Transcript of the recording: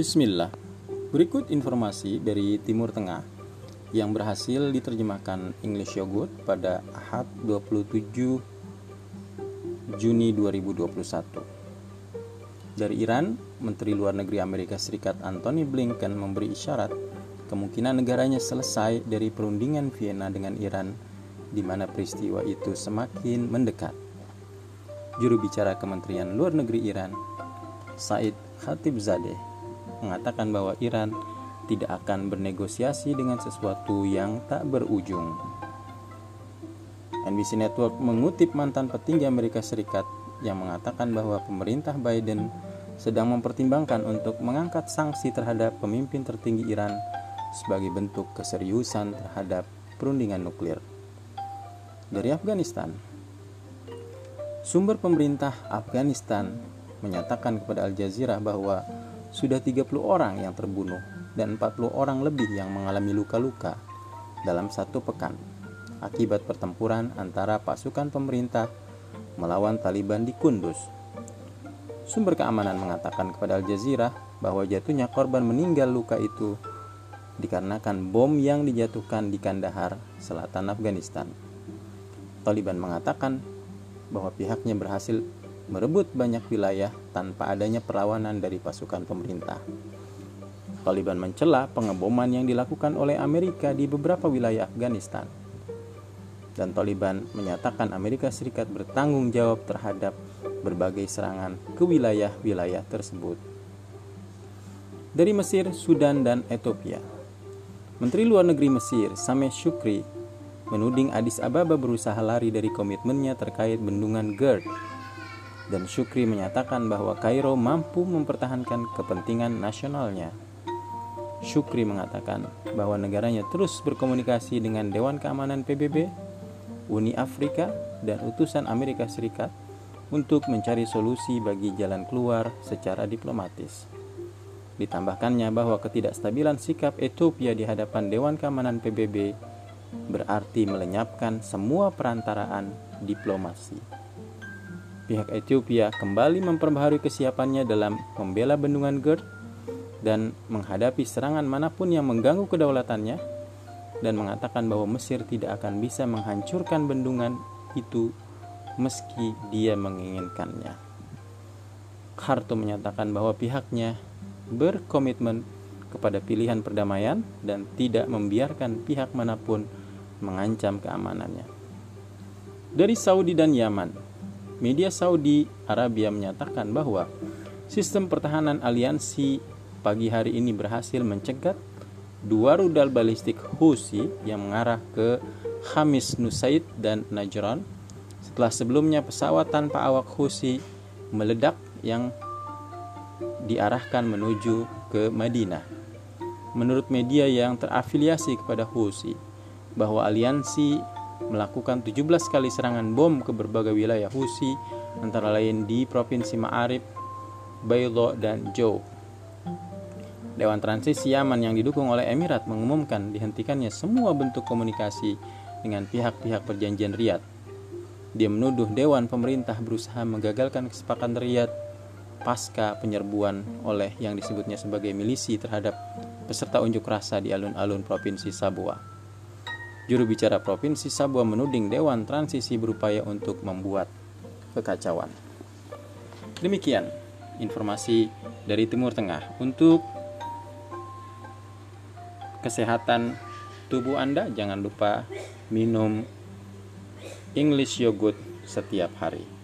Bismillah. Berikut informasi dari Timur Tengah yang berhasil diterjemahkan English Yogurt pada Ahad 27 Juni 2021. Dari Iran, Menteri Luar Negeri Amerika Serikat Antony Blinken memberi isyarat kemungkinan negaranya selesai dari perundingan Vienna dengan Iran di mana peristiwa itu semakin mendekat. Juru bicara Kementerian Luar Negeri Iran, Said Khatibzadeh, mengatakan bahwa Iran tidak akan bernegosiasi dengan sesuatu yang tak berujung. NBC Network mengutip mantan petinggi Amerika Serikat yang mengatakan bahwa pemerintah Biden sedang mempertimbangkan untuk mengangkat sanksi terhadap pemimpin tertinggi Iran sebagai bentuk keseriusan terhadap perundingan nuklir. Dari Afghanistan, sumber pemerintah Afghanistan menyatakan kepada Al Jazeera bahwa sudah 30 orang yang terbunuh dan 40 orang lebih yang mengalami luka-luka dalam satu pekan akibat pertempuran antara pasukan pemerintah melawan Taliban di Kunduz. Sumber keamanan mengatakan kepada Al Jazeera bahwa jatuhnya korban meninggal luka itu dikarenakan bom yang dijatuhkan di Kandahar, selatan Afghanistan. Taliban mengatakan bahwa pihaknya berhasil merebut banyak wilayah tanpa adanya perlawanan dari pasukan pemerintah. Taliban mencela pengeboman yang dilakukan oleh Amerika di beberapa wilayah Afghanistan. Dan Taliban menyatakan Amerika Serikat bertanggung jawab terhadap berbagai serangan ke wilayah-wilayah tersebut. Dari Mesir, Sudan, dan Ethiopia, Menteri Luar Negeri Mesir, Sameh Shukri, menuding Addis Ababa berusaha lari dari komitmennya terkait bendungan GERD dan Syukri menyatakan bahwa Kairo mampu mempertahankan kepentingan nasionalnya. Syukri mengatakan bahwa negaranya terus berkomunikasi dengan Dewan Keamanan PBB, Uni Afrika, dan utusan Amerika Serikat untuk mencari solusi bagi jalan keluar secara diplomatis. Ditambahkannya bahwa ketidakstabilan sikap Ethiopia di hadapan Dewan Keamanan PBB berarti melenyapkan semua perantaraan diplomasi pihak Ethiopia kembali memperbaharui kesiapannya dalam membela bendungan GERD dan menghadapi serangan mana pun yang mengganggu kedaulatannya dan mengatakan bahwa Mesir tidak akan bisa menghancurkan bendungan itu meski dia menginginkannya. Khartoum menyatakan bahwa pihaknya berkomitmen kepada pilihan perdamaian dan tidak membiarkan pihak mana pun mengancam keamanannya. Dari Saudi dan Yaman, media Saudi Arabia menyatakan bahwa sistem pertahanan aliansi pagi hari ini berhasil mencegat dua rudal balistik Houthi yang mengarah ke Hamis Nusaid dan Najran setelah sebelumnya pesawat tanpa awak Houthi meledak yang diarahkan menuju ke Madinah. Menurut media yang terafiliasi kepada Houthi, bahwa aliansi melakukan 17 kali serangan bom ke berbagai wilayah Husi antara lain di Provinsi Ma'arib, Baylo, dan Jau. Dewan Transisi Yaman yang didukung oleh Emirat mengumumkan dihentikannya semua bentuk komunikasi dengan pihak-pihak perjanjian Riyadh. Dia menuduh Dewan Pemerintah berusaha menggagalkan kesepakatan Riyadh pasca penyerbuan oleh yang disebutnya sebagai milisi terhadap peserta unjuk rasa di alun-alun Provinsi Sabua. Juru bicara Provinsi Sabua menuding Dewan Transisi berupaya untuk membuat kekacauan. Demikian informasi dari Timur Tengah untuk kesehatan tubuh Anda jangan lupa minum English yogurt setiap hari.